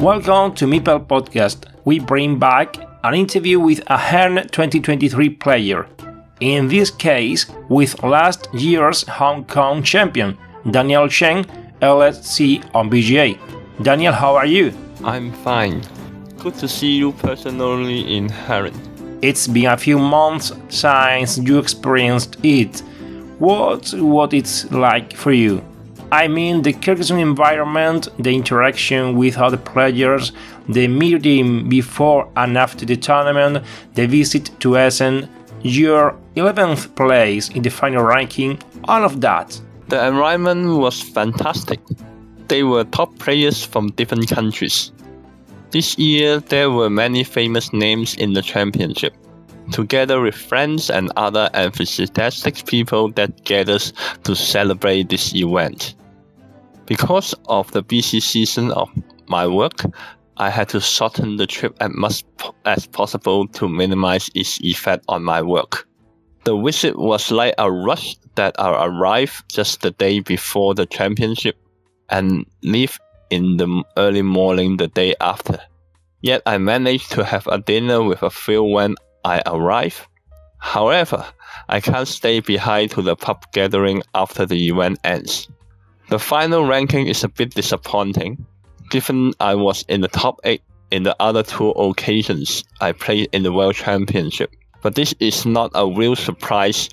Welcome to Meeple Podcast. We bring back an interview with a Herne 2023 player. In this case, with last year's Hong Kong champion, Daniel Cheng, LSC on BGA. Daniel, how are you? I'm fine. Good to see you personally in Herne. It's been a few months since you experienced it. What what it's like for you? I mean the Kyrgyzstan environment, the interaction with other players, the meeting before and after the tournament, the visit to Essen, your 11th place in the final ranking, all of that. The environment was fantastic. They were top players from different countries. This year, there were many famous names in the championship, together with friends and other enthusiastic people that gathers to celebrate this event. Because of the busy season of my work, I had to shorten the trip as much as possible to minimize its effect on my work. The visit was like a rush that I arrived just the day before the championship and leave in the early morning the day after. Yet I managed to have a dinner with a few when I arrived. However, I can't stay behind to the pub gathering after the event ends. The final ranking is a bit disappointing, given I was in the top 8 in the other two occasions I played in the World Championship. But this is not a real surprise,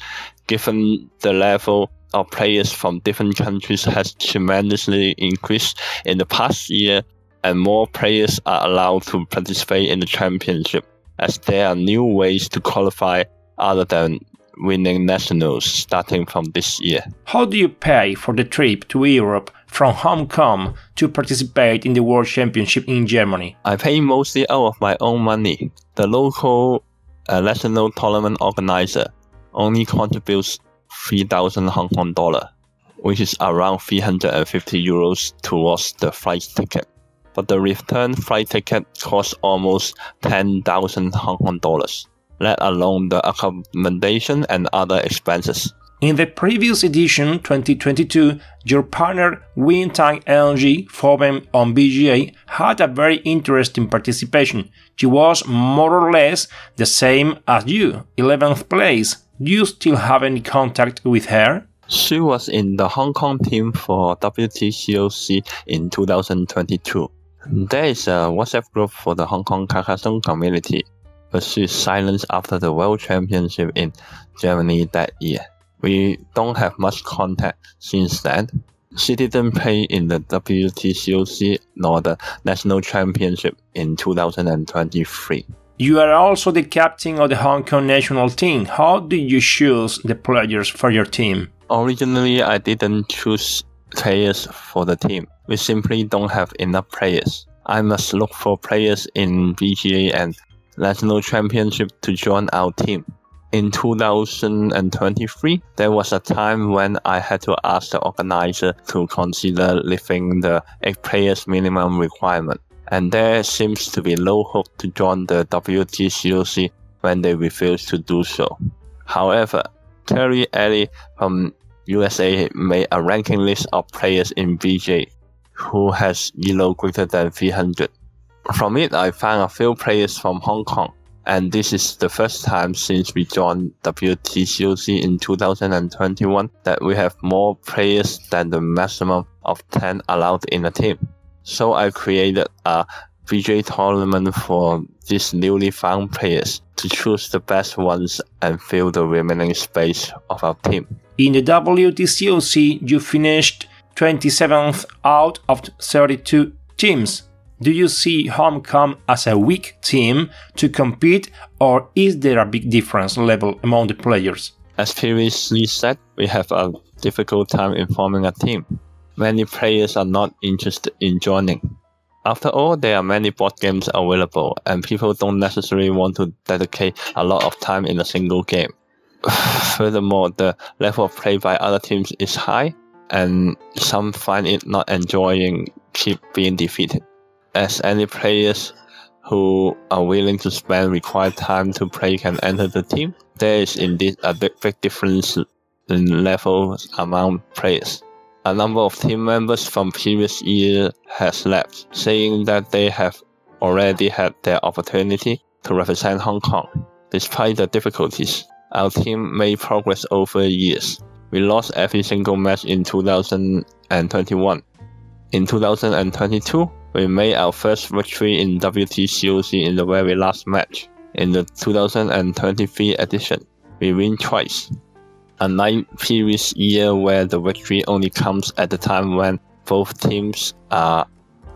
given the level of players from different countries has tremendously increased in the past year, and more players are allowed to participate in the championship, as there are new ways to qualify other than winning nationals starting from this year. How do you pay for the trip to Europe from Hong Kong to participate in the World Championship in Germany? I pay mostly out of my own money. The local uh, national tournament organizer only contributes 3,000 Hong Kong dollar, which is around 350 euros towards the flight ticket. But the return flight ticket costs almost 10,000 Hong Kong dollars let alone the accommodation and other expenses. In the previous edition, 2022, your partner Wintang LG Foben on BGA had a very interesting participation. She was more or less the same as you, 11th place. Do you still have any contact with her? She was in the Hong Kong team for WTCOC in 2022. There is a WhatsApp group for the Hong Kong Carcassonne community but she silenced after the World Championship in Germany that year. We don't have much contact since then. She didn't play in the WTCOC nor the National Championship in 2023. You are also the captain of the Hong Kong national team. How did you choose the players for your team? Originally, I didn't choose players for the team. We simply don't have enough players. I must look for players in BGA and national championship to join our team. In 2023, there was a time when I had to ask the organizer to consider lifting the 8 players minimum requirement, and there seems to be low hope to join the WTCOC when they refuse to do so. However, Terry Ellie from USA made a ranking list of players in BGA who has elo greater than 300 from it, I found a few players from Hong Kong, and this is the first time since we joined WTCOC in 2021 that we have more players than the maximum of 10 allowed in a team. So I created a BGA tournament for these newly found players to choose the best ones and fill the remaining space of our team. In the WTCOC, you finished 27th out of 32 teams. Do you see HongKong as a weak team to compete, or is there a big difference level among the players? As previously said, we have a difficult time in forming a team. Many players are not interested in joining. After all, there are many board games available, and people don't necessarily want to dedicate a lot of time in a single game. Furthermore, the level of play by other teams is high, and some find it not enjoying keep being defeated. As any players who are willing to spend required time to play can enter the team, there is indeed a big, big difference in levels among players. A number of team members from previous year has left, saying that they have already had their opportunity to represent Hong Kong. Despite the difficulties, our team made progress over years. We lost every single match in 2021. In 2022, we made our first victory in WTCOC in the very last match. In the 2023 edition, we win twice. Unlike previous year where the victory only comes at the time when both teams are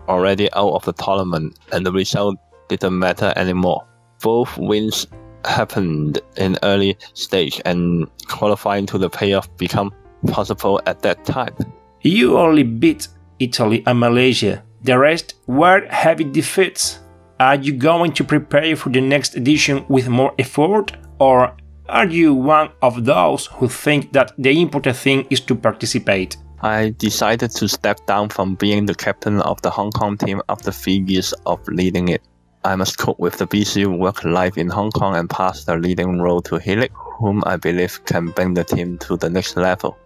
already out of the tournament and the result didn't matter anymore. Both wins happened in early stage and qualifying to the playoff become possible at that time. You only beat Italy and Malaysia. The rest were heavy defeats. Are you going to prepare for the next edition with more effort, or are you one of those who think that the important thing is to participate? I decided to step down from being the captain of the Hong Kong team after three years of leading it. I must cope with the busy work life in Hong Kong and pass the leading role to Helik, whom I believe can bring the team to the next level.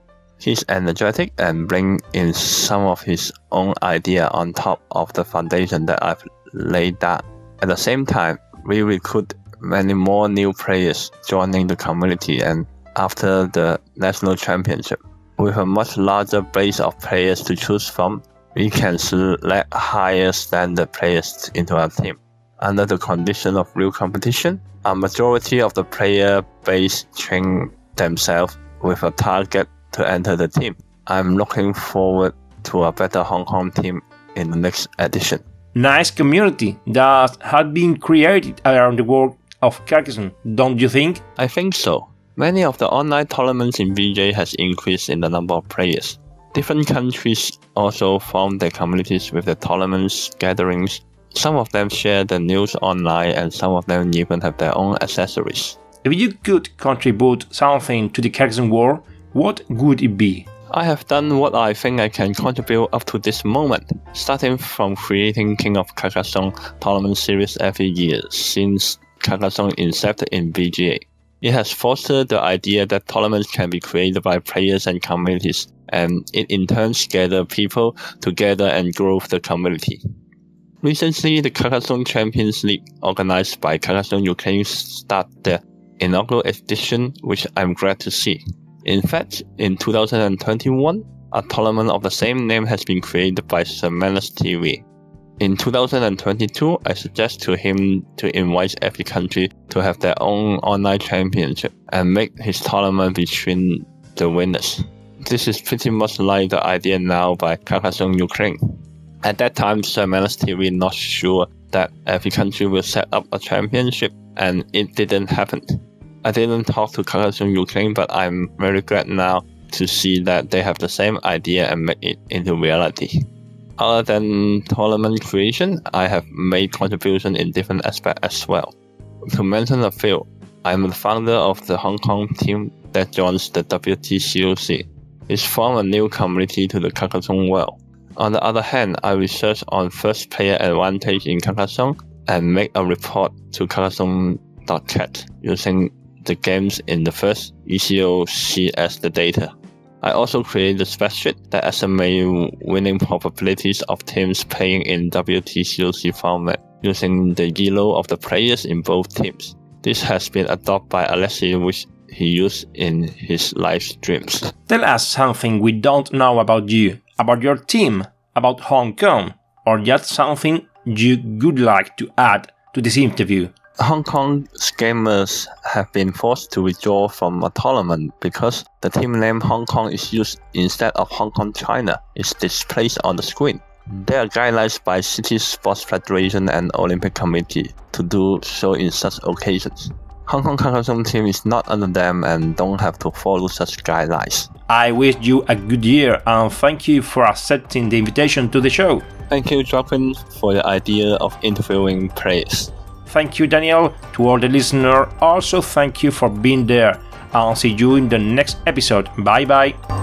He's energetic and bring in some of his own idea on top of the foundation that I've laid down. At the same time, we recruit many more new players joining the community and after the national championship. With a much larger base of players to choose from, we can select higher standard players into our team. Under the condition of real competition, a majority of the player base train themselves with a target to enter the team. I'm looking forward to a better Hong Kong team in the next edition. Nice community that had been created around the world of Carcassonne, don't you think? I think so. Many of the online tournaments in BGA has increased in the number of players. Different countries also form their communities with the tournaments, gatherings. Some of them share the news online and some of them even have their own accessories. If you could contribute something to the Carcassonne War, what would it be? I have done what I think I can contribute up to this moment, starting from creating King of Carcassonne tournament series every year since Carcassonne incepted in BGA. It has fostered the idea that tournaments can be created by players and communities, and it in turn gathers people together and grows the community. Recently, the Carcassonne Champions League, organized by Carcassonne Ukraine, started their inaugural edition, which I'm glad to see. In fact, in 2021, a tournament of the same name has been created by Semanas TV. In 2022, I suggest to him to invite every country to have their own online championship and make his tournament between the winners. This is pretty much like the idea now by Carcassonne Ukraine. At that time, Semanas TV not sure that every country will set up a championship, and it didn't happen. I didn't talk to Carcassonne Ukraine, but I'm very glad now to see that they have the same idea and make it into reality. Other than tournament creation, I have made contribution in different aspects as well. To mention a few, I'm the founder of the Hong Kong team that joins the WTCOC. It's formed a new community to the Carcassonne world. On the other hand, I research on first player advantage in Carcassonne and make a report to Carcassonne.cat using the games in the first ECOC as the data. I also created a spreadsheet that estimates winning probabilities of teams playing in WTCOC format using the elo of the players in both teams. This has been adopted by Alexei, which he used in his live streams. Tell us something we don't know about you, about your team, about Hong Kong, or just something you would like to add to this interview? Hong Kong gamers have been forced to withdraw from a tournament because the team name Hong Kong is used instead of Hong Kong China is displayed on the screen. There are guidelines by City Sports Federation and Olympic Committee to do so in such occasions. Hong Kong Carcassonne team is not under them and don't have to follow such guidelines. I wish you a good year and thank you for accepting the invitation to the show. Thank you, Joaquin, for the idea of interviewing players. Thank you, Daniel. To all the listener, also thank you for being there. I'll see you in the next episode. Bye bye.